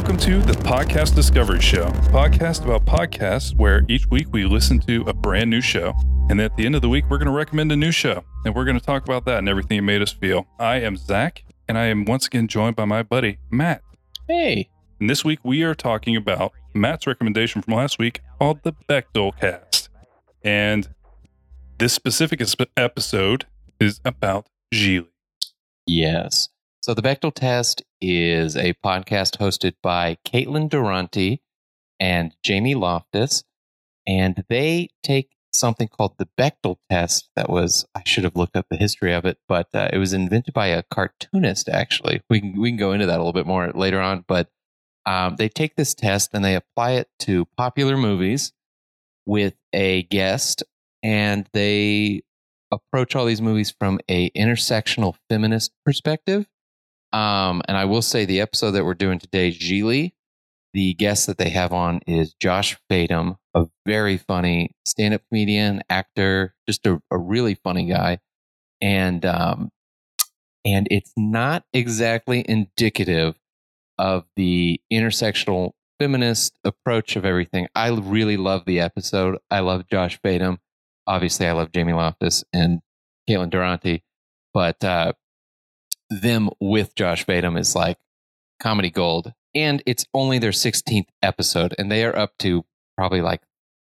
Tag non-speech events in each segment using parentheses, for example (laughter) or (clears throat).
Welcome to the Podcast Discovery Show, podcast about podcasts where each week we listen to a brand new show. And at the end of the week, we're going to recommend a new show. And we're going to talk about that and everything it made us feel. I am Zach, and I am once again joined by my buddy, Matt. Hey. And this week we are talking about Matt's recommendation from last week called the Bechdel Cast. And this specific episode is about Gigli. Yes. So the Bechdel test is a podcast hosted by Caitlin Durante and Jamie Loftus, and they take something called the Bechdel test. That was I should have looked up the history of it, but uh, it was invented by a cartoonist. Actually, we can we can go into that a little bit more later on. But um, they take this test and they apply it to popular movies with a guest, and they approach all these movies from a intersectional feminist perspective um, and I will say the episode that we're doing today, Gigli, the guest that they have on is Josh Fadem, a very funny stand-up comedian, actor, just a, a really funny guy. And um, and it's not exactly indicative of the intersectional feminist approach of everything. I really love the episode. I love Josh Fadem. Obviously, I love Jamie Loftus and Caitlin Durante. But uh, them with Josh Fadem is like comedy gold. And it's only their 16th episode, and they are up to probably like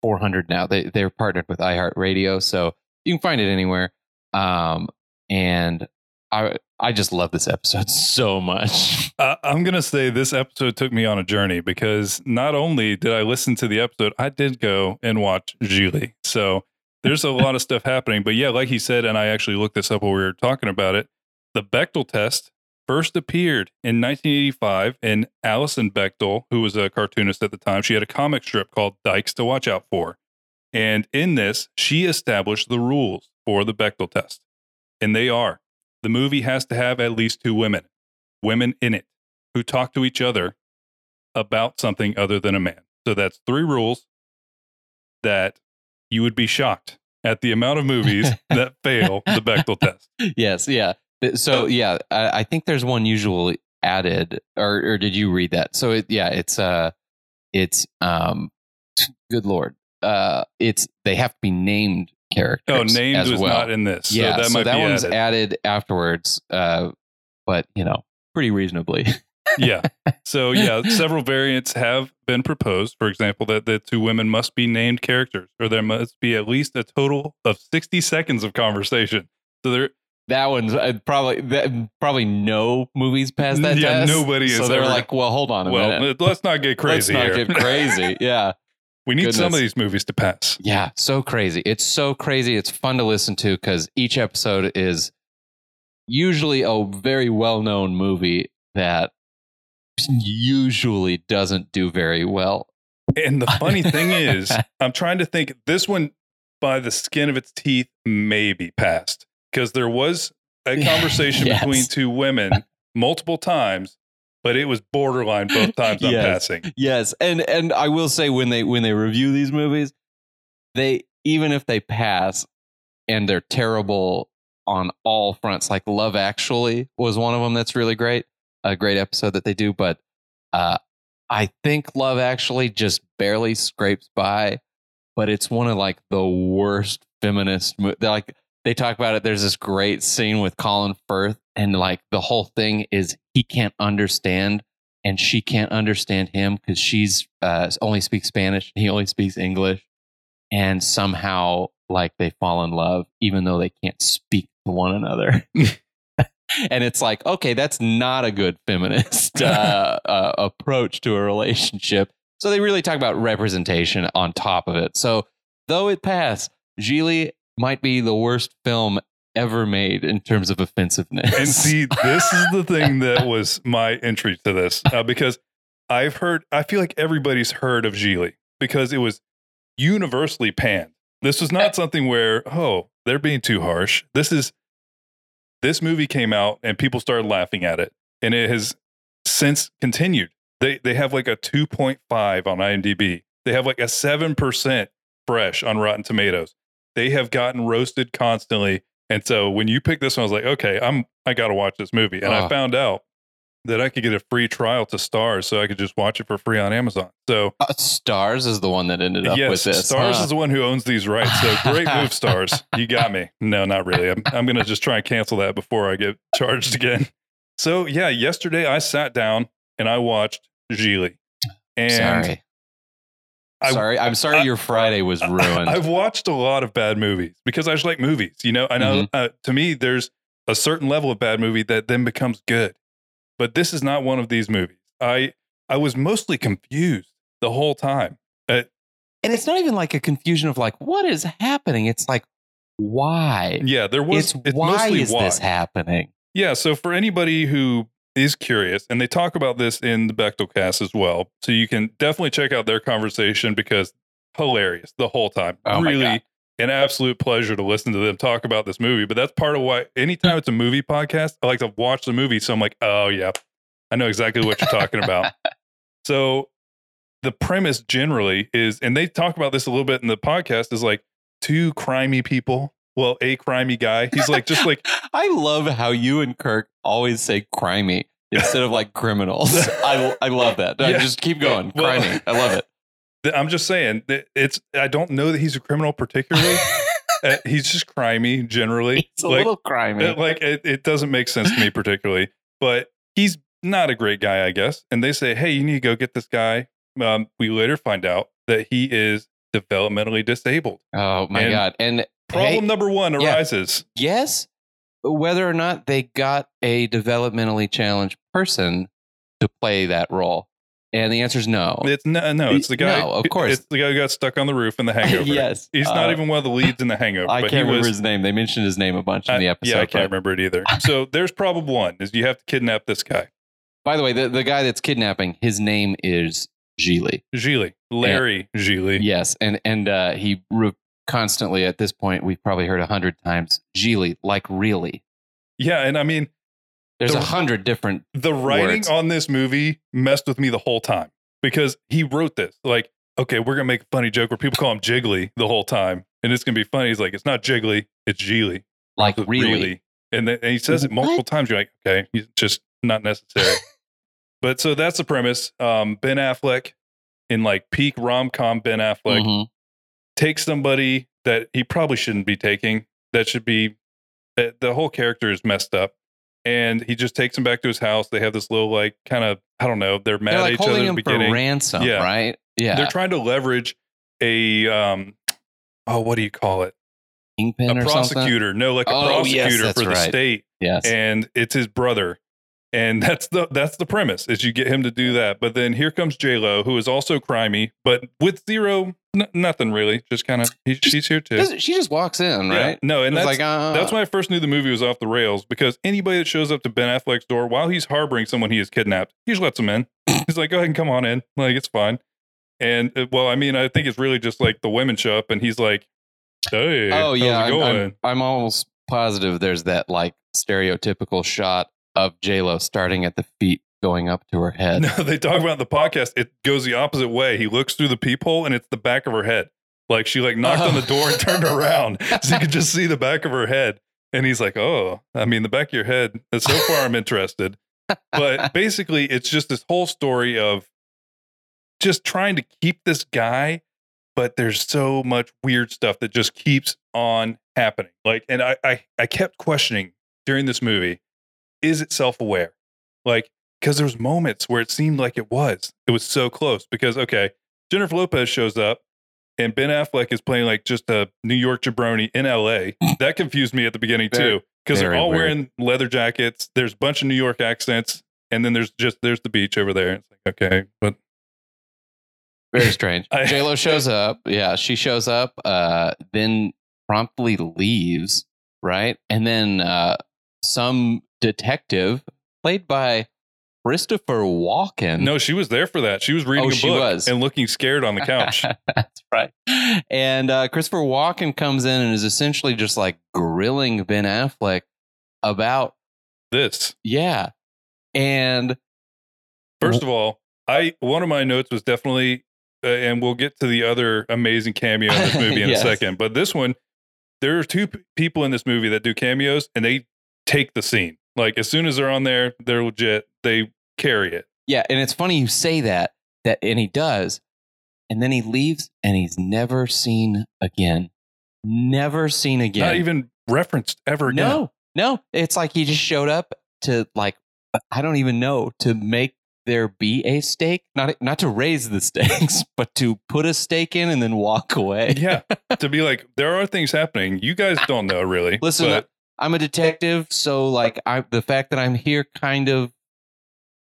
400 now. They, they're partnered with iHeartRadio, so you can find it anywhere. Um, and I I just love this episode (laughs) so much. Uh, I'm gonna say this episode took me on a journey because not only did I listen to the episode, I did go and watch Gigli. So there's a lot of stuff happening. But yeah, like he said, and I actually looked this up while we were talking about it. The Bechdel test first appeared in 1985, and Alison Bechdel, who was a cartoonist at the time, she had a comic strip called Dykes to Watch Out For. And in this, she established the rules for the Bechdel test. And they are the movie has to have at least two women, women in it, who talk to each other about something other than a man. So that's three rules that you would be shocked at the amount of movies (laughs) that fail the Bechdel test. Yes, yeah. So yeah, I, I, think there's one usually added, or or did you read that? So it, yeah, it's uh, it's um, good lord, uh, it's they have to be named characters. Oh, named was well. not in this. Yeah, so that, so that one's added. added afterwards. Uh, but you know, pretty reasonably. yeah. (laughs) So yeah, several variants have been proposed. For example, that the two women must be named characters, or there must be at least a total of sixty seconds of conversation. So there that one's uh, probably that, probably no movies past that yeah, test. nobody. So they're ever, like, well, hold on a minute. well, minute. Let's not get (laughs) crazy. let's not here. get (laughs) crazy. Yeah. we need Goodness. some of these movies to pass. Yeah, so crazy. It's so crazy. It's fun to listen to because each episode is usually a very well known movie that usually doesn't do very well. And the funny thing is, (laughs) I'm trying to think this one by the skin of its teeth maybe passed because there was a (laughs) conversation yes. between two women multiple times but it was borderline both (laughs) times I'm passing. Yes. And and I will say when they when they review these movies, they even if they pass and they're terrible on all fronts, like Love Actually was one of them that's really great. A great episode that they do, but uh I think Love Actually just barely scrapes by, but it's one of like the worst feminist mo- like they talk about it. There's this great scene with Colin Firth, and like the whole thing is he can't understand and she can't understand him because she's uh, only speaks Spanish and he only speaks English, and somehow like they fall in love even though they can't speak to one another. (laughs) and it's like, okay, that's not a good feminist (laughs) uh, uh, approach to a relationship. So they really talk about representation on top of it. So though it passed, Gigli might be the worst film ever made in terms of offensiveness. And see, this is the thing that (laughs) was my entry to this uh, because I've heard, I feel like everybody's heard of Gigli because it was universally panned. This was not something where, oh, they're being too harsh. This is, this movie came out and people started laughing at it. And it has since continued. They, they have like a 2.5 on IMDb. They have like a 7% fresh on Rotten Tomatoes they have gotten roasted constantly. And so when you picked this one, I was like, okay, I'm I got to watch this movie. And I found out that I could get a free trial to Stars so I could just watch it for free on Amazon. So Uh, Stars is the one that ended up yes, with this. Stars huh? is the one who owns these rights. So great move, Stars. (laughs) You got me. No, not really. I'm, I'm going to just try and cancel that before I get charged again. So yeah, yesterday I sat down and I watched Gigli. And sorry. I- sorry. I'm sorry I- your Friday was (laughs) ruined. I've watched a lot of bad movies because I just like movies. You know, I know Mm-hmm. uh, to me, there's a certain level of bad movie that then becomes good. But this is not one of these movies. I I was mostly confused the whole time. Uh, and it's not even like a confusion of like, what is happening? It's like, why? yeah, there was. it's, It's, why mostly is why. this happening? Yeah. So for anybody who is curious, and they talk about this in the Bechdel cast as well, so you can definitely check out their conversation because hilarious the whole time. Oh really an absolute pleasure to listen to them talk about this movie. But that's part of why anytime it's a movie podcast, I like to watch the movie. So I'm like, oh yeah, I know exactly what you're talking about. (laughs) So the premise generally is, and they talk about this a little bit in the podcast, is like two crimey people. Well, a crimey guy. He's like just like (laughs) I love how you and Kirk always say crimey instead of like criminals. (laughs) I, I love that. No, Yeah. Just keep going. Well- crimey. I love it. (laughs) I'm just saying that it's. I don't know that he's a criminal particularly. Uh, he's just crimey generally. It's a like, little crimey. it, like it, it doesn't make sense to me particularly. But he's not a great guy, I guess. And they say, hey, you need to go get this guy. Um, we later find out that he is developmentally disabled. oh my and god. And Problem hey, number one yeah. arises. yes, whether or not they got a developmentally challenged person to play that role. And the answer is no. It's no, no, it's the guy. No, of course. it's the guy who got stuck on the roof in the Hangover. (laughs) yes. he's not Uh, even one of the leads in the Hangover. I can't remember was, his name. They mentioned his name a bunch in the episode. yeah, I can't but- remember it either. So (laughs) there's problem one: is you have to kidnap this guy, By the way, the, the guy that's kidnapping, his name is Gigli. Gigli, Larry Gigli. Yes, and and uh, he re- constantly at this point we've probably heard a hundred times Gigli, like really. Yeah, and I mean There's The- a hundred different. the writing Words. on this movie messed with me the whole time because he wrote this like, okay, we're gonna make a funny joke where people call him Jiggly the whole time, and it's gonna be funny. He's like, it's not Jiggly, it's Gigli. Like It's really. And, then, and he says it multiple What? times. You're like, okay, he's just not necessary. (laughs) but so that's the premise. Um, ben Affleck in like peak rom com Ben Affleck Mhm. Takes somebody that he probably shouldn't be taking. That should be uh, the whole character is messed up. And he just takes him back to his house. They have this little like kind of I don't know. They're mad They're at each other holding in the him for beginning. ransom, Yeah. right? Yeah, They're trying to leverage a um oh what do you call it? kingpin a or something. prosecutor. No, like a Oh, prosecutor that's for the right. state Yes, and it's his brother. And (laughs) that's the that's the premise is you get him to do that. But then here comes J Lo, who is also crimey, but with zero n- nothing really. Just kind of she's here too. She just walks in, Yeah. right? No, and It's that's like uh, that's when I first knew the movie was off the rails because anybody that shows up to Ben Affleck's door while he's harboring someone he has kidnapped, he just lets them in. (coughs) He's like, go ahead and come on in. Like, it's fine. And uh, well, I mean, I think it's really just like the women show up and he's like, hey, Oh yeah, how's it I'm. I'm, I'm almost positive there's that like stereotypical shot of J Lo starting at the feet, going up to her head. (laughs) No, they talk about the podcast. It goes the opposite way. He looks through the peephole and it's the back of her head. Like she like knocked on the door and (laughs) turned around so you could just see the back of her head. And he's like, "Oh, I mean, the back of your head. Uh, so far, I'm interested." But (laughs) basically, it's just this whole story of just trying to keep this guy, but there's so much weird stuff that just keeps on happening. Like, and I I, I kept questioning during this movie, is it self aware? Like, because there was moments where it seemed like it was. It was so close. Because okay, Jennifer Lopez shows up, and Ben Affleck is playing like just a New York jabroni in L.A. (laughs) That confused me at the beginning too, because they're all weird. wearing leather jackets. There's a bunch of New York accents, and then there's just there's the beach over there. It's like okay, but Very strange. (laughs) J Lo (laughs) shows up. Yeah, she shows up. Uh, then promptly leaves. Right, and then uh, some detective played by Christopher Walken. no, she was there for that. She was reading Oh, a she book was. and looking scared on the couch. (laughs) That's right. And uh, Christopher Walken comes in and is essentially just like grilling Ben Affleck about, this yeah. And First of all, I one of my notes was definitely, uh, and we'll get to the other amazing cameo in this (laughs) movie in Yes. a second. But this one, there are two p- people in this movie that do cameos, and they take the scene. Like as soon as they're on there, they're legit. they carry it. Yeah, and it's funny you say that. That and he does, and then he leaves, and he's never seen again. Never seen again. Not even referenced ever again. No, no. It's like he just showed up to like I don't even know to make there be a stake, not not to raise the (laughs) stakes, but to put a stake in and then walk away. yeah, (laughs) to be like there are things happening. You guys don't know really. Listen, but I'm a detective, so like I the fact that I'm here kind of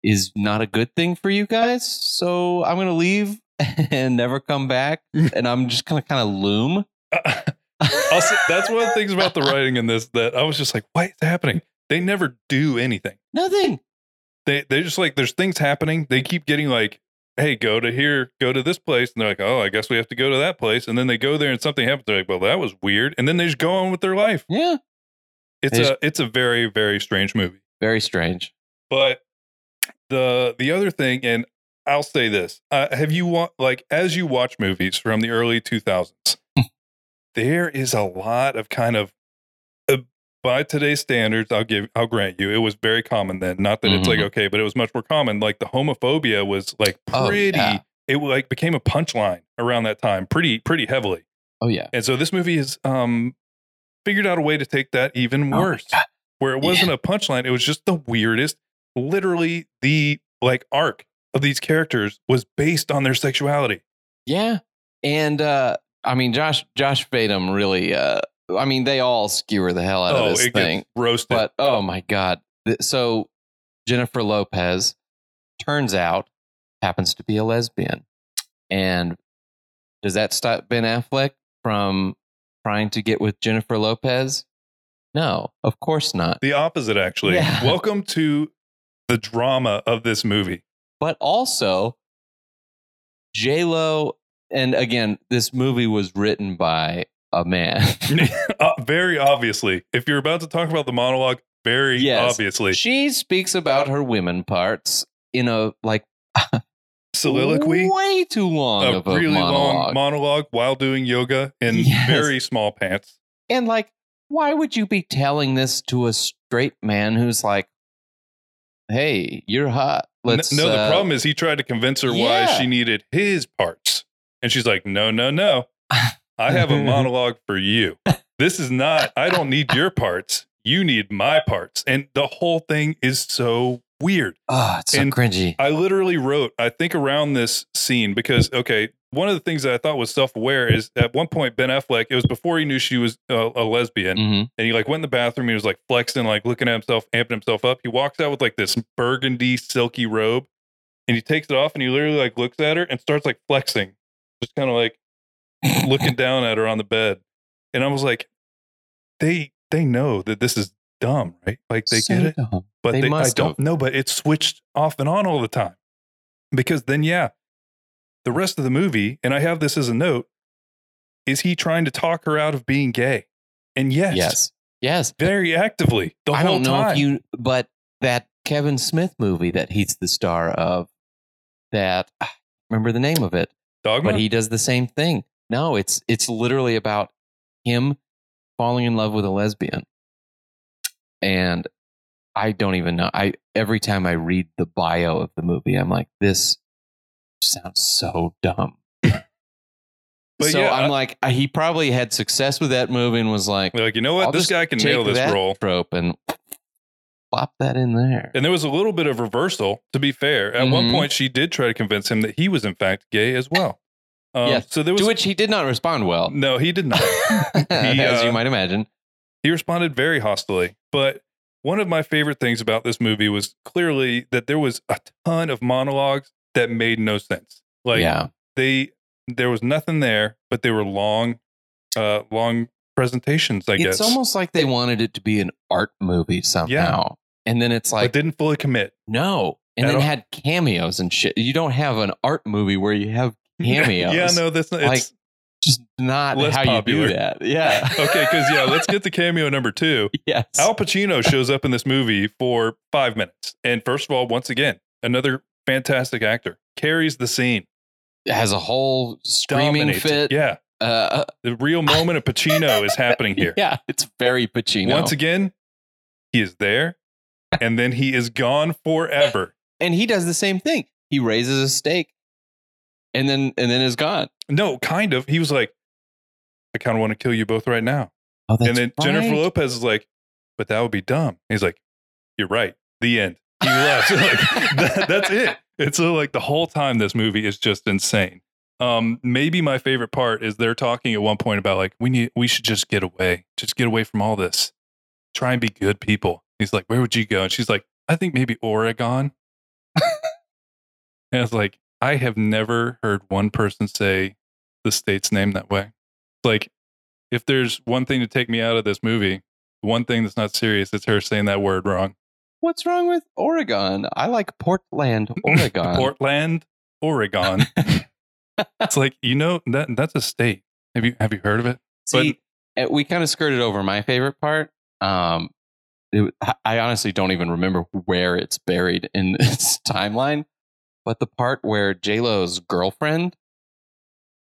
is not a good thing for you guys. So I'm gonna leave (laughs) and never come back, (laughs) and I'm just gonna kind of loom. (laughs) also, that's one of the things about the writing in this that I was just like, what is happening? They never do anything. Nothing. They they just like there's things happening. They keep getting like, hey, go to here, go to this place, and they're like, oh, I guess we have to go to that place, and then they go there and something happens. They're like, well, that was weird, and then they just go on with their life. Yeah. It's a it's a very very strange movie. Very strange. But the the other thing, and I'll say this: uh, Have you wa- like as you watch movies from the early two thousands, there is a lot of kind of uh, by today's standards. I'll give I'll grant you, it was very common then. Not that it's like Mhm. okay, but it was much more common. Like the homophobia was like Oh, pretty. yeah. It like became a punchline around that time, pretty pretty heavily. Oh yeah. And so this movie is um figured out a way to take that even Oh, worse. Where it wasn't a punchline, it was just the weirdest. Literally, the like arc of these characters was based on their sexuality. Yeah. And uh I mean Josh Josh Fadem really uh I mean they all skewer the hell out oh, of this it thing. roasted. But oh my god. So Jennifer Lopez turns out happens to be a lesbian. And does that stop Ben Affleck from trying to get with Jennifer Lopez? No, of course not. the opposite, actually. Yeah. (laughs) Welcome to the drama of this movie. But also J Lo and again, this movie was written by a man. (laughs) (laughs) Uh, very obviously, if you're about to talk about the monologue, very Yes. obviously, she speaks about her women parts in a like soliloquy. way too long A of a really monologue. long monologue while doing yoga in Yes. very small pants. and like, why would you be telling this to a straight man who's like, "Hey, you're hot. Let's." no, the uh, problem is he tried to convince her why she needed his parts. And she's like, no, no, no. I have a (laughs) monologue for you. This is not, I don't need your parts. You need my parts. And the whole thing is so weird. Oh, it's so and cringy. I literally wrote, I think around this scene, because, okay, one of the things that I thought was self aware is at one point, Ben Affleck, it was before he knew she was a, a lesbian. hmm And he like went in the bathroom. He was like flexing, like looking at himself, amping himself up. He walks out with like this burgundy silky robe, and he takes it off, and he literally like looks at her and starts like flexing, just kind of like looking (laughs) down at her on the bed. And I was like, they they know that this is dumb, right? Like they So get it, dumb. but They they, I don't know. But it's switched off and on all the time because then yeah, the rest of the movie, and I have this as a note, is he trying to talk her out of being gay? And yes, Yes, yes. very actively the I whole don't know time. if you, but that Kevin Smith movie that he's the star of, that I remember the name of it, Dogma. but he does the same thing. No, it's it's literally about him falling in love with a lesbian, and I don't even know. I every time I read the bio of the movie, I'm like, this sounds so dumb. (laughs) But so yeah, I'm I- like, he probably had success with that movie and was like, like, you know what? I'll this guy can nail this role. trope and plop that in there. And there was a little bit of reversal, to be fair. At one Mhm. point, she did try to convince him that he was, in fact, gay as well. Um, Yes. So there was. to which he did not respond well, no, he did not. (laughs) as uh, you might imagine. He responded very hostily. But one of my favorite things about this movie was clearly that there was a ton of monologues that made no sense. Like yeah, they, there was nothing there, but they were long, uh, long presentations. I it's guess, it's almost like they wanted it to be an art movie somehow, yeah. and then it's but like didn't fully commit. no, and then all. had cameos and shit. You don't have an art movie where you have (laughs) cameos. yeah, no, that's not. Like, It's, just not Less how popular. you do that. Yeah. (laughs) okay, because yeah, let's get the cameo number two. (laughs) yes. Al Pacino shows up in this movie for five minutes. And first of all, once again, another fantastic actor carries the scene. has a whole screaming dominates fit. Yeah. Uh, The real moment of Pacino (laughs) is happening here. yeah, it's very Pacino. Once again, he is there and then he is gone forever. and he does the same thing. He raises a stake and then and then is gone. No, kind of. He was like, I kind of want to kill you both right now. Oh, that's and then Jennifer. Lopez is like, but that would be dumb. He's like, you're right. The end. He left. (laughs) like, that, that's it. It's so like the whole time this movie is just insane. Um, maybe my favorite part is they're talking at one point about like we need we should just get away, just get away from all this. Try and be good people. He's like, where would you go? And she's like, I think maybe Oregon. (laughs) and it's like, I have never heard one person say the state's name that way. Like, if there's one thing to take me out of this movie, one thing that's not serious, it's her saying that word wrong. What's wrong with Oregon? I like Portland, (laughs) Oregon. Portland, Oregon. (laughs) it's like you know that that's a state. Have you have you heard of it? See, uh, we kind of skirted over my favorite part. Um, it, I- I honestly don't even remember where it's buried in (laughs) this timeline, but the part where J Lo's girlfriend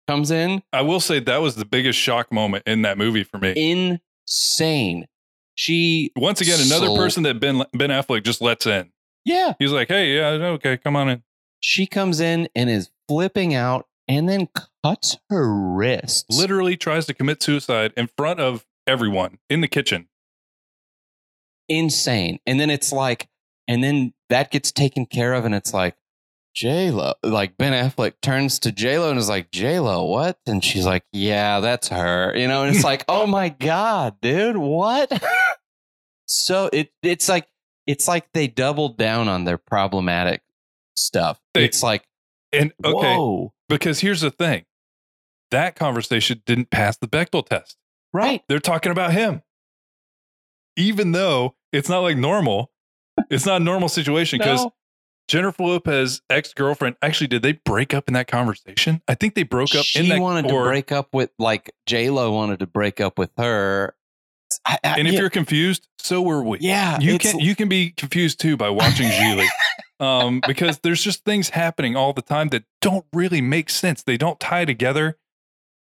comes in, I will say that was the biggest shock moment in that movie for me. insane. She Once again, another sold- person that Ben Ben Affleck just lets in. yeah, He's like, "Hey, yeah, okay, come on in." she comes in and is flipping out, and then cuts her wrist. Literally tries to commit suicide in front of everyone in the kitchen. insane. And then it's like, and then that gets taken care of, and it's like, J Lo, like Ben Affleck turns to J Lo and is like, J Lo, what? And she's like, Yeah, that's her. You know, and it's like, Oh my god, dude, what? (laughs) so it it's like it's like they doubled down on their problematic stuff. They- it's like, And okay, whoa, because here's the thing. That conversation didn't pass the Bechdel test. right? They're talking about him. Even though it's not like normal. It's not a normal situation because No. Jennifer Lopez ex girlfriend actually did they break up in that conversation? I think they broke up she in that. wanted to break up with like J Lo wanted to break up with her. I- I- And if yeah, you're confused, so were we. yeah, you can you can be confused too by watching Gigli. (laughs) um, because there's just things happening all the time that don't really make sense. They don't tie together.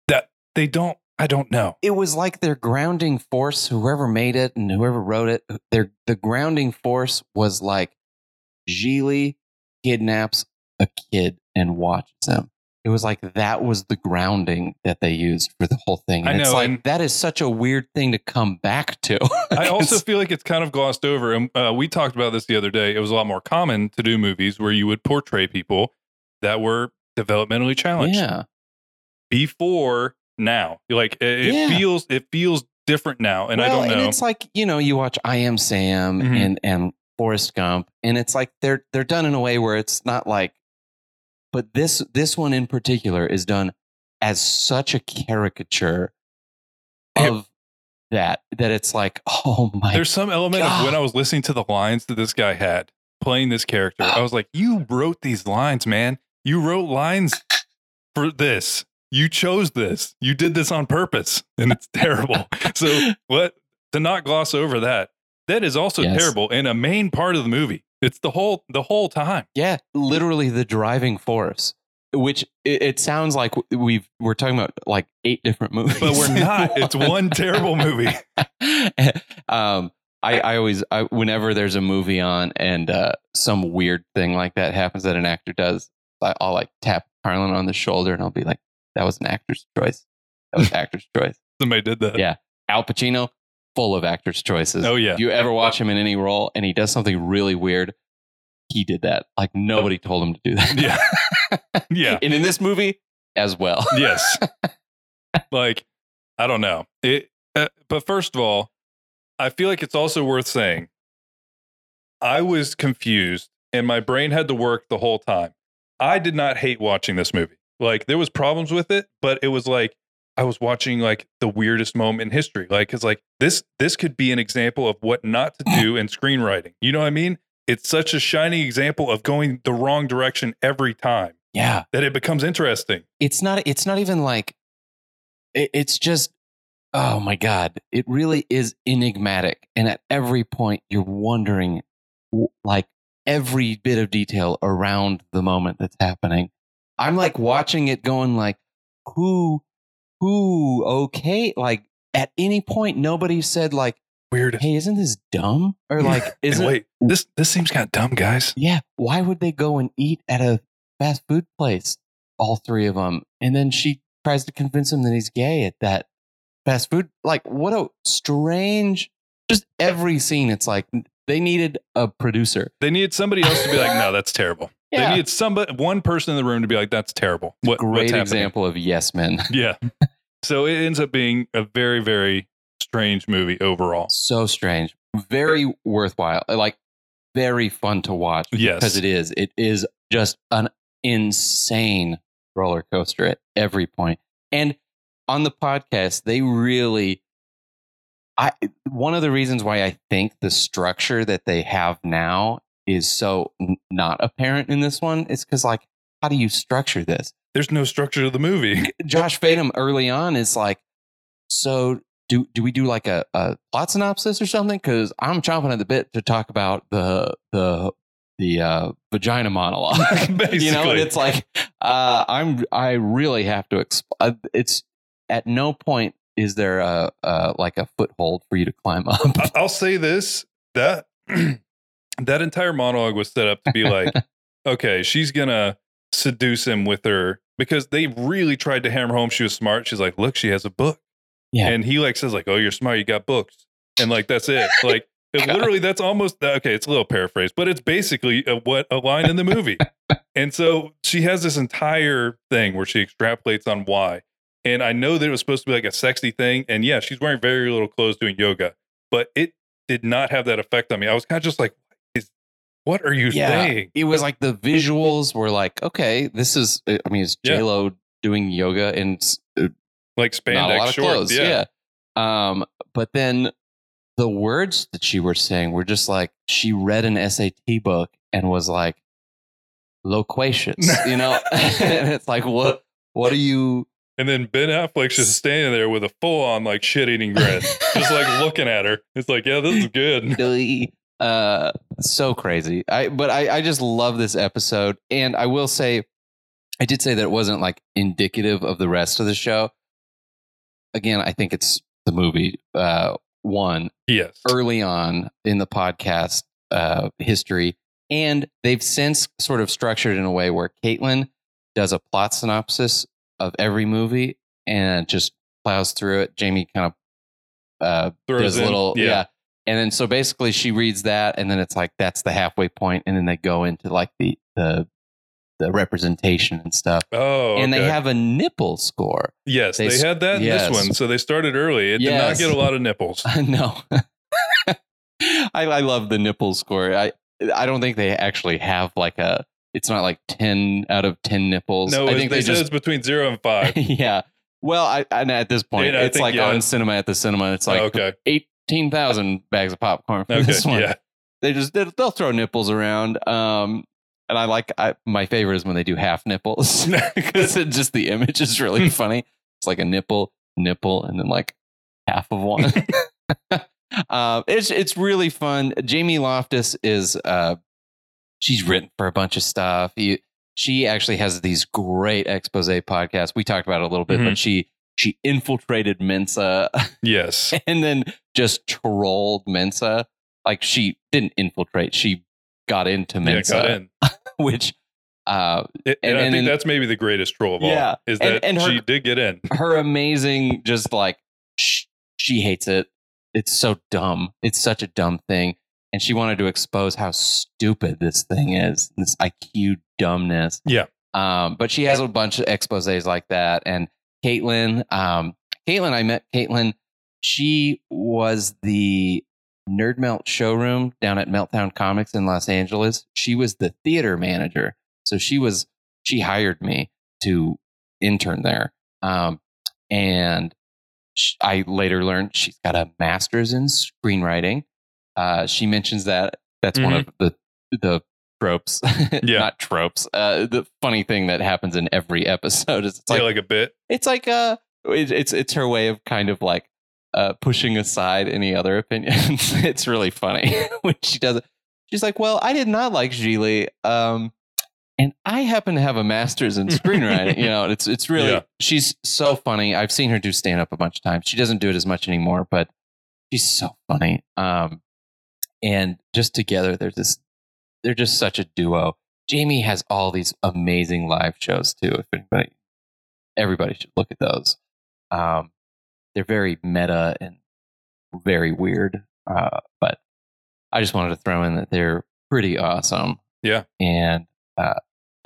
That they don't. I don't know. it was like their grounding force whoever made it and whoever wrote it their the grounding force was like Gigli kidnaps a kid and watches him it was like that was the grounding that they used for the whole thing and I it's know, like and- that is such a weird thing to come back to (laughs) I also feel like it's kind of glossed over. And uh, we talked about this the other day. It was a lot more common to do movies where you would portray people that were developmentally challenged yeah before now. Like it, it Yeah. feels it feels different now, and I don't know. And it's like you know, you watch I Am Sam Mhm. and and Forrest Gump, and it's like they're they're done in a way where it's not like, but this this one in particular is done as such a caricature of that that it's like, (laughs) oh my, There's some element of when I was listening to the lines that this guy had playing this character. I was like, you wrote these lines, man. You wrote lines for this. You chose this. You did this on purpose, and it's (laughs) terrible. so what to not gloss over that? That is also Yes. terrible and a main part of the movie. It's the whole the whole time. yeah, literally the driving force. Which it, it sounds like we've we're talking about like eight different movies, But we're not. It's one terrible movie. (laughs) um, I, I always, I, whenever there's a movie on and uh, some weird thing like that happens that an actor does, I, I'll like tap Carlin on the shoulder and I'll be like, "That was an actor's choice. That was actor's choice." Somebody did that. Yeah. Al Pacino, full of actor's choices. Oh yeah. If you ever watch him in any role and he does something really weird, he did that. Like nobody told him to do that. Yeah. (laughs) yeah. and in this movie as well. (laughs) yes. like, I don't know. It, uh, but first of all, I feel like it's also worth saying I was confused and my brain had to work the whole time. I did not hate watching this movie. Like, there was problems with it, but it was like I was watching like the weirdest moment in history. Like, it's like this this could be an example of what not to do in screenwriting. You know what I mean? It's such a shining example of going the wrong direction every time yeah. that it becomes interesting. it's not it's not even like it, it's just oh my god it really is enigmatic and at every point you're wondering like every bit of detail around the moment that's happening i'm like watching it going like who who okay like at any point nobody said like weird. hey, isn't this dumb? Or like, (laughs) is it? wait, this this seems kind of dumb, guys. Yeah, why would they go and eat at a fast food place? All three of them, and then she tries to convince him that he's gay at that fast food. Like, what a strange! Just every scene, it's like they needed a producer. They needed somebody else to be like, no, that's terrible. They Yeah. needed somebody, one person in the room to be like, that's terrible. What, what's Great happening? example of yes men. (laughs) Yeah. so it ends up being a very, very strange movie overall. so strange, very worthwhile, like very fun to watch. Yes. because it is. It is just an insane roller coaster at every point. And on the podcast, they really. I one of the reasons why I think the structure that they have now is so not apparent in this one is because like how do you structure this? There's no structure to the movie. Josh Fadem early on is like, so do do we do like a, a plot synopsis or something? Because I'm chomping at the bit to talk about the the the uh, vagina monologue. (laughs) (laughs) you know, and it's like uh, I'm I really have to. Exp- uh, it's at no point is there a, a like a foothold for you to climb up. I'll say this that (clears throat) that entire monologue was set up to be like, (laughs) okay, she's gonna seduce him with her because they really tried to hammer home she was smart. She's like, look, she has a book. Yeah. And he like says, like, oh, you're smart, you got books. And like that's it. (laughs) Like it literally that's almost uh, okay, it's a little paraphrase, but it's basically a, what a line in the movie. (laughs) and so she has this entire thing where she extrapolates on why. And I know that it was supposed to be like a sexy thing. And yeah, she's wearing very little clothes doing yoga, but it did not have that effect on me. I was kind of just like, what are you saying? it was like the visuals were like, okay, this is. I mean, it's Yeah. J Lo doing yoga and Like spandex not a lot of shorts. yeah. Yeah. Um, but then the words that she was saying were just like she read an SAT book and was like loquacious, you know? (laughs) (laughs) and it's like, what? What are you? And then Ben Affleck's just standing there with a full on like shit eating grin, just like looking at her. It's like, yeah, this is good. (laughs) uh, so crazy. I but I I just love this episode, and I will say, I did say that it wasn't like indicative of the rest of the show. Again, I think it's the movie. Uh, one Yes. early on in the podcast uh, history. And they've since sort of structured in a way where Caitlin does a plot synopsis of every movie and just plows through it. Jamie kind of uh, Throws does a in- little, yeah. yeah. And then so basically she reads that, and then it's like that's the halfway point, and then they go into like the the the representation and stuff. Oh, And they have a nipple score. yes, they they, had that in yes. this one. So they started early. It Yes. did not get a lot of (laughs) nipples. no. (laughs) I, I love the nipple score. I I don't think they actually have like a. It's not like ten out of ten nipples. No, I think they, they, said just it's between zero and five. (laughs) yeah. Well, I and at this point, Yeah, it's think, like yeah. on cinema at the cinema. It's like Oh, okay. Eighteen thousand bags of popcorn for Okay. this one. Yeah. They just they'll, they'll throw nipples around. Um, and I like I, my favorite is when they do half nipples (laughs) because it just the image is really funny. It's like a nipple, nipple, and then like half of one. (laughs) (laughs) uh, it's it's really fun. Jamie Loftus is uh, she's written for a bunch of stuff. He, she actually has these great expose podcasts. We talked about it a little bit, Mhm. but she she infiltrated Mensa (laughs) Yes. and then just trolled Mensa. Like she didn't infiltrate; she got into Yeah, Mensa, got in. (laughs) which uh, It- and, And- I and- think that's maybe the greatest troll of all. Yeah. Is that and her- she did get in. her amazing just like sh- she hates it it's so dumb it's such a dumb thing and she wanted to expose how stupid this thing is this iq dumbness Yeah. um but she has a bunch of exposés like that and caitlin um caitlin i met caitlin she was the nerd melt showroom down at meltdown comics in los angeles. She was the theater manager. So she was she hired me to intern there. Um, and sh I later learned she's got a master's in screenwriting. Uh, she mentions that that's one of the the tropes, (laughs) Yeah. not tropes. Uh, the funny thing that happens in every episode is it's yeah, like like a bit. it's like uh it, it's it's her way of kind of like uh pushing aside any other opinions. (laughs) it's really funny (laughs) when she does it. She's like, "Well, I did not like Gigli, um, and I happen to have a master's in screenwriting." you know, it's it's really Yeah. she's so funny. I've seen her do stand up a bunch of times. She doesn't do it as much anymore, but she's so funny. Um, and just together, they're just they're just such a duo. Jamie has all these amazing live shows too. If anybody, everybody should look at those. Um, they're very meta and very weird. Uh, but I just wanted to throw in that they're pretty awesome. Yeah. and uh,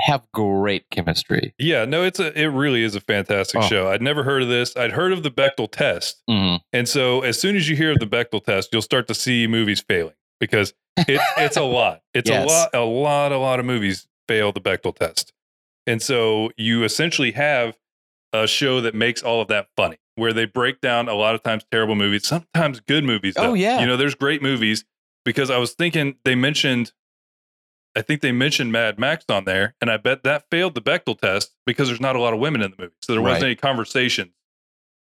have great chemistry. Yeah, no, it's a it really is a fantastic Oh. show. I'd never heard of this. I'd heard of the Bechdel test. Mhm. And so as soon as you hear of the Bechdel test, you'll start to see movies failing because it's it's a lot. (laughs) It's Yes. a lot, a lot, a lot of movies fail the Bechdel test. And so you essentially have a show that makes all of that funny, where they break down a lot of times terrible movies, sometimes good movies. Oh, yeah. You know, there's great movies because I was thinking they mentioned I think they mentioned Mad Max on there, and I bet that failed the Bechdel test because there's not a lot of women in the movie. So there wasn't Right. any conversation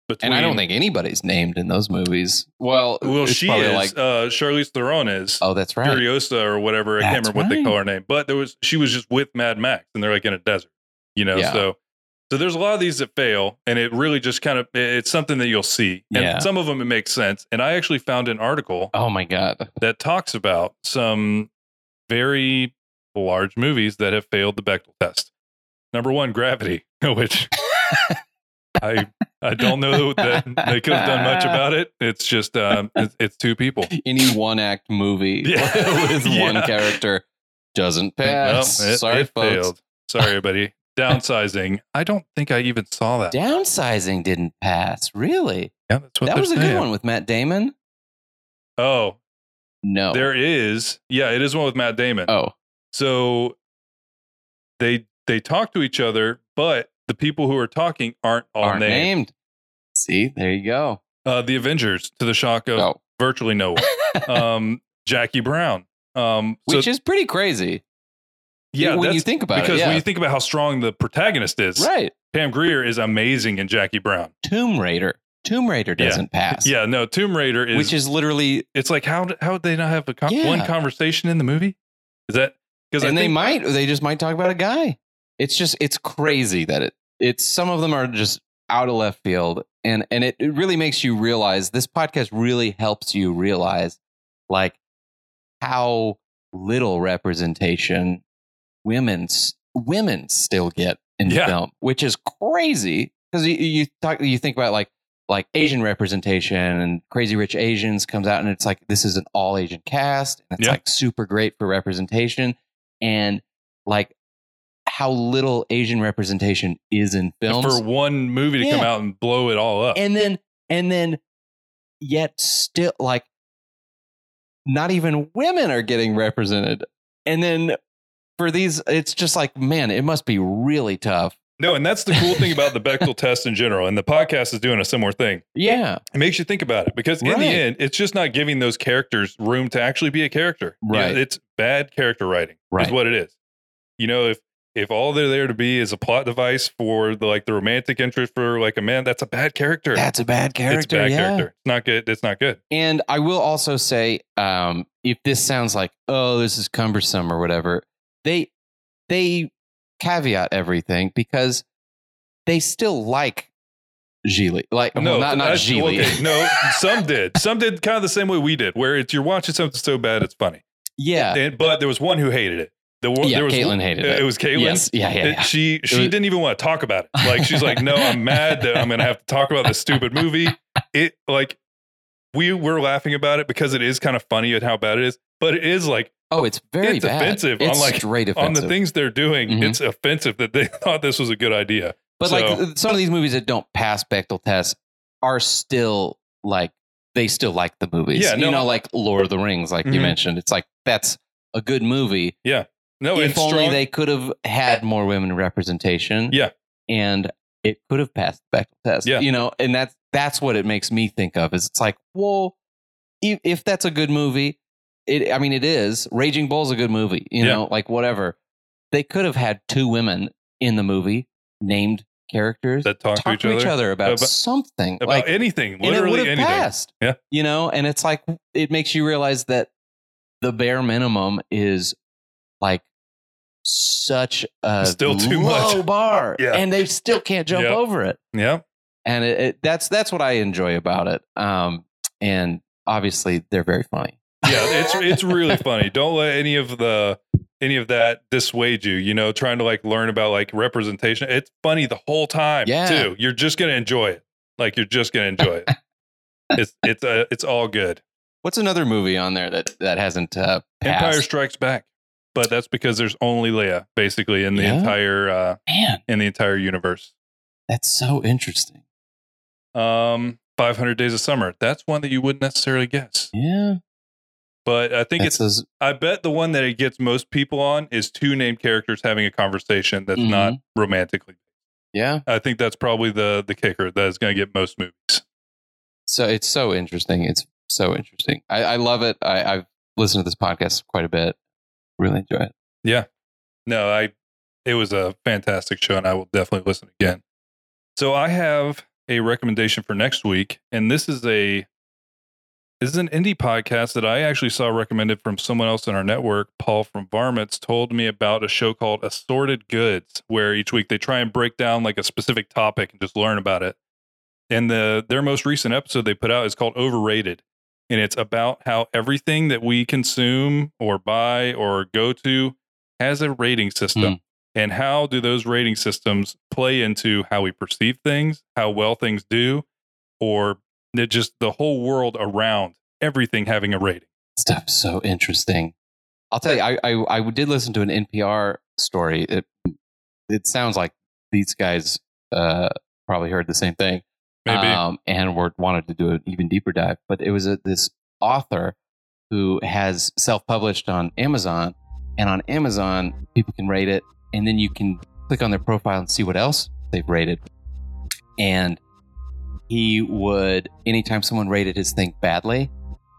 between And I don't think anybody's named in those movies. Well, Well, she is. like, uh, Charlize Theron is. oh, that's right. Furiosa or whatever. I can't remember what they call her name, but there was she was just with Mad Max, and they're like in a desert, you know. Yeah. So, so there's a lot of these that fail, and it really just kind of it's something that you'll see, and Yeah. some of them it makes sense. And I actually found an article Oh my god. that talks about some very large movies that have failed the Bechdel test. Number one, Gravity, (laughs) which (laughs) I I don't know that (laughs) they could have done much about it. It's just um, it's, it's two people. Any one act movie (laughs) Yeah. (laughs) with one character doesn't Well, pass. it, Sorry, it folks. failed. Sorry, everybody. Downsizing. I don't think I even saw that. Downsizing didn't pass. Really? Yeah, that's what that was a saying. good one with Matt Damon. Oh, No. there is. Yeah, it is one with Matt Damon. oh, So they they talk to each other, but the people who are talking aren't all aren't named. named. See, there you go. Uh, the Avengers, to the shock of Oh. virtually no one. (laughs) um, Jackie Brown. Um, so, Which is pretty crazy. yeah, when you think about because it. when you think about how strong the protagonist is, right. Pam Grier is amazing in Jackie Brown. Tomb Raider. Tomb Raider doesn't pass. Yeah, no, Tomb Raider is Which is literally, it's like how how would they not have a con- Yeah. one conversation in the movie? Is that because I and they think might, they just might talk about a guy. It's just, it's crazy that it, it's, some of them are just out of left field. And, and it, it really makes you realize this podcast really helps you realize like how little representation women's women still get in Yeah. film, which is crazy because you, you talk, you think about like, like Asian representation and Crazy Rich Asians comes out and it's like this is an all Asian cast and it's Yeah. like super great for representation and like how little Asian representation is in films for one movie to come out and blow it all up. and then and then yet still like not even women are getting represented and then for these it's just like man it must be really tough no, and that's the cool thing about the Bechdel (laughs) test in general. And the podcast is doing a similar thing. yeah It makes you think about it because in Right. the end, it's just not giving those characters room to actually be a character. You know, Right. it's bad character writing. Right. Is what it is. You know, if if all they're there to be is a plot device for the like the romantic interest for like a man, that's a bad character. that's a bad character it's bad yeah. character. It's not good. It's not good. And I will also say, um, if this sounds like, oh, this is cumbersome or whatever, they they caveat everything because they still like Gigli. Like well, not not Gigli. okay, no, (laughs) some did. Some did kind of the same way we did, where it's you're watching something so bad it's funny. yeah. And, but there was one who hated it. The one, Yeah, there was Caitlin hated uh, it. It was Caitlin. Yes. Yeah, yeah, yeah. She she was- didn't even want to talk about it. Like she's like, no, I'm mad that I'm gonna have to talk about this stupid movie. It like we were laughing about it because it is kind of funny at how bad it is, but it is like Oh, it's very It's bad. offensive, It's unlike- straight on the things they're doing, Mhm. it's offensive that they (laughs) thought this was a good idea. but so- like some of these movies that don't pass Bechdel tests are still like they still like the movies. Yeah, no, you know, like Lord of the Rings, like you Mhm. mentioned. It's like that's a good movie. No, if only strong, they could have had more women representation. Yeah. And it could have passed the Bechdel test. Yeah. You know, and that's that's what it makes me think of is it's like, well, if, if that's a good movie, it I mean it is. Raging Bull's a good movie, you Yeah. know, like whatever. They could have had two women in the movie named characters that talk, talk to each other about, About- something about like anything, and it would literally anything. passed. Yeah. You know, and it's like it makes you realize that the bare minimum is like such a Still too low much. (laughs) bar, Yeah. and they still can't jump Yeah. over it. Yeah, And it, it, that's that's what I enjoy about it. Um, and obviously they're very funny. Yeah, it's (laughs) it's really funny. Don't let any of the any of that dissuade you. You know, trying to like learn about like representation. It's funny the whole time Yeah. too. You're just gonna enjoy it. Like you're just gonna enjoy it. (laughs) it's it's uh, it's all good. What's another movie on there that that hasn't uh, passed? Empire Strikes Back, but that's because there's only Leia basically in the Yeah. entire uh, Man, in the entire universe. that's so interesting. Um, 500 Days of Summer. That's one that you wouldn't necessarily guess, Yeah, but I think that's it's. those- I bet the one that it gets most people on is two named characters having a conversation that's Mhm. not romantically. yeah. I think that's probably the the kicker that is going to get most movies. So it's so interesting. It's so interesting. I, I love it. I, I've listened to this podcast quite a bit. Really enjoy it. Yeah. No, I it was a fantastic show and I will definitely listen again. So I have a recommendation for next week and this is a this is an indie podcast that I actually saw recommended from someone else in our network. Paul from Varmints told me about a show called Assorted Goods, where each week they try and break down like a specific topic and just learn about it. And the their most recent episode they put out is called Overrated. And it's about how everything that we consume or buy or go to has a rating system. And how do those rating systems play into how we perceive things, how well things do, or just the whole world around everything having a rating? Stuff so interesting. I'll tell you, I, I I did listen to an NPR story. It it sounds like these guys uh, probably heard the same thing. Maybe. um, and were wanted to do an even deeper dive. But it was a, this author who has self-published on Amazon, and on Amazon people can rate it, and then you can click on their profile and see what else they've rated. And he would, anytime someone rated his thing badly,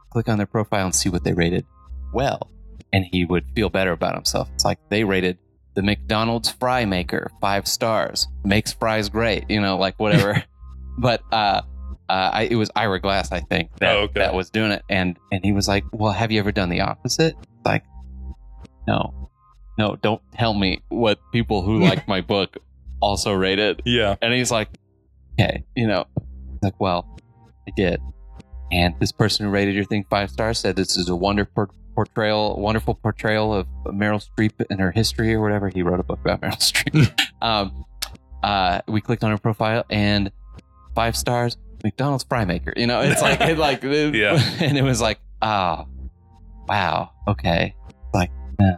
click on their profile and see what they rated well, and he would feel better about himself. It's like they rated the McDonald's fry maker five stars, makes fries great, you know, like whatever (laughs) but uh, uh, I, it was Ira Glass, I think, that, Oh, okay. that was doing it, and and he was like, "Well, have you ever done the opposite?" Like, no, no, don't tell me what people who (laughs) like my book also rated. yeah. And he's like, "Okay, you know," like, "Well, I did," and this person who rated your thing five stars said this is a wonderful portrayal, wonderful portrayal of Meryl Streep and her history or whatever. He wrote a book about (laughs) Meryl Streep. (laughs) um, uh, we clicked on her profile and five stars McDonald's fry maker. You know, it's like it like (laughs) Yeah. (laughs) and it was like, oh, wow, okay, like yeah.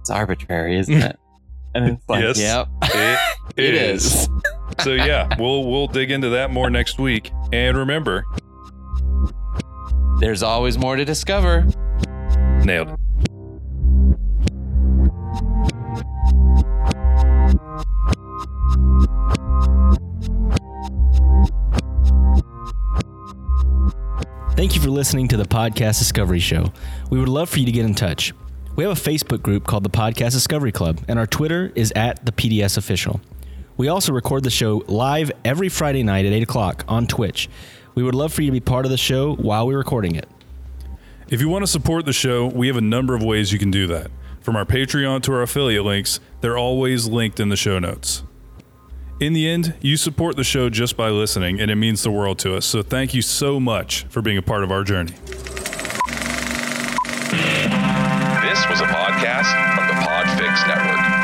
it's arbitrary, isn't it? (laughs) And it's like, Yes. yep, It, it is. so yeah, we'll we'll dig into that more next week. And remember, There's always more to discover. nailed it. Thank you for listening to the Podcast Discovery Show. We would love for you to get in touch. We have a Facebook group called the Podcast Discovery Club, and our Twitter is at the PDS Official. We also record the show live every Friday night at 8 o'clock on Twitch. We would love for you to be part of the show while we're recording it. If you want to support the show, we have a number of ways you can do that. From our Patreon to our affiliate links, they're always linked in the show notes. In the end, you support the show just by listening, and it means the world to us. So thank you so much for being a part of our journey. This was a podcast from the Podfix Network.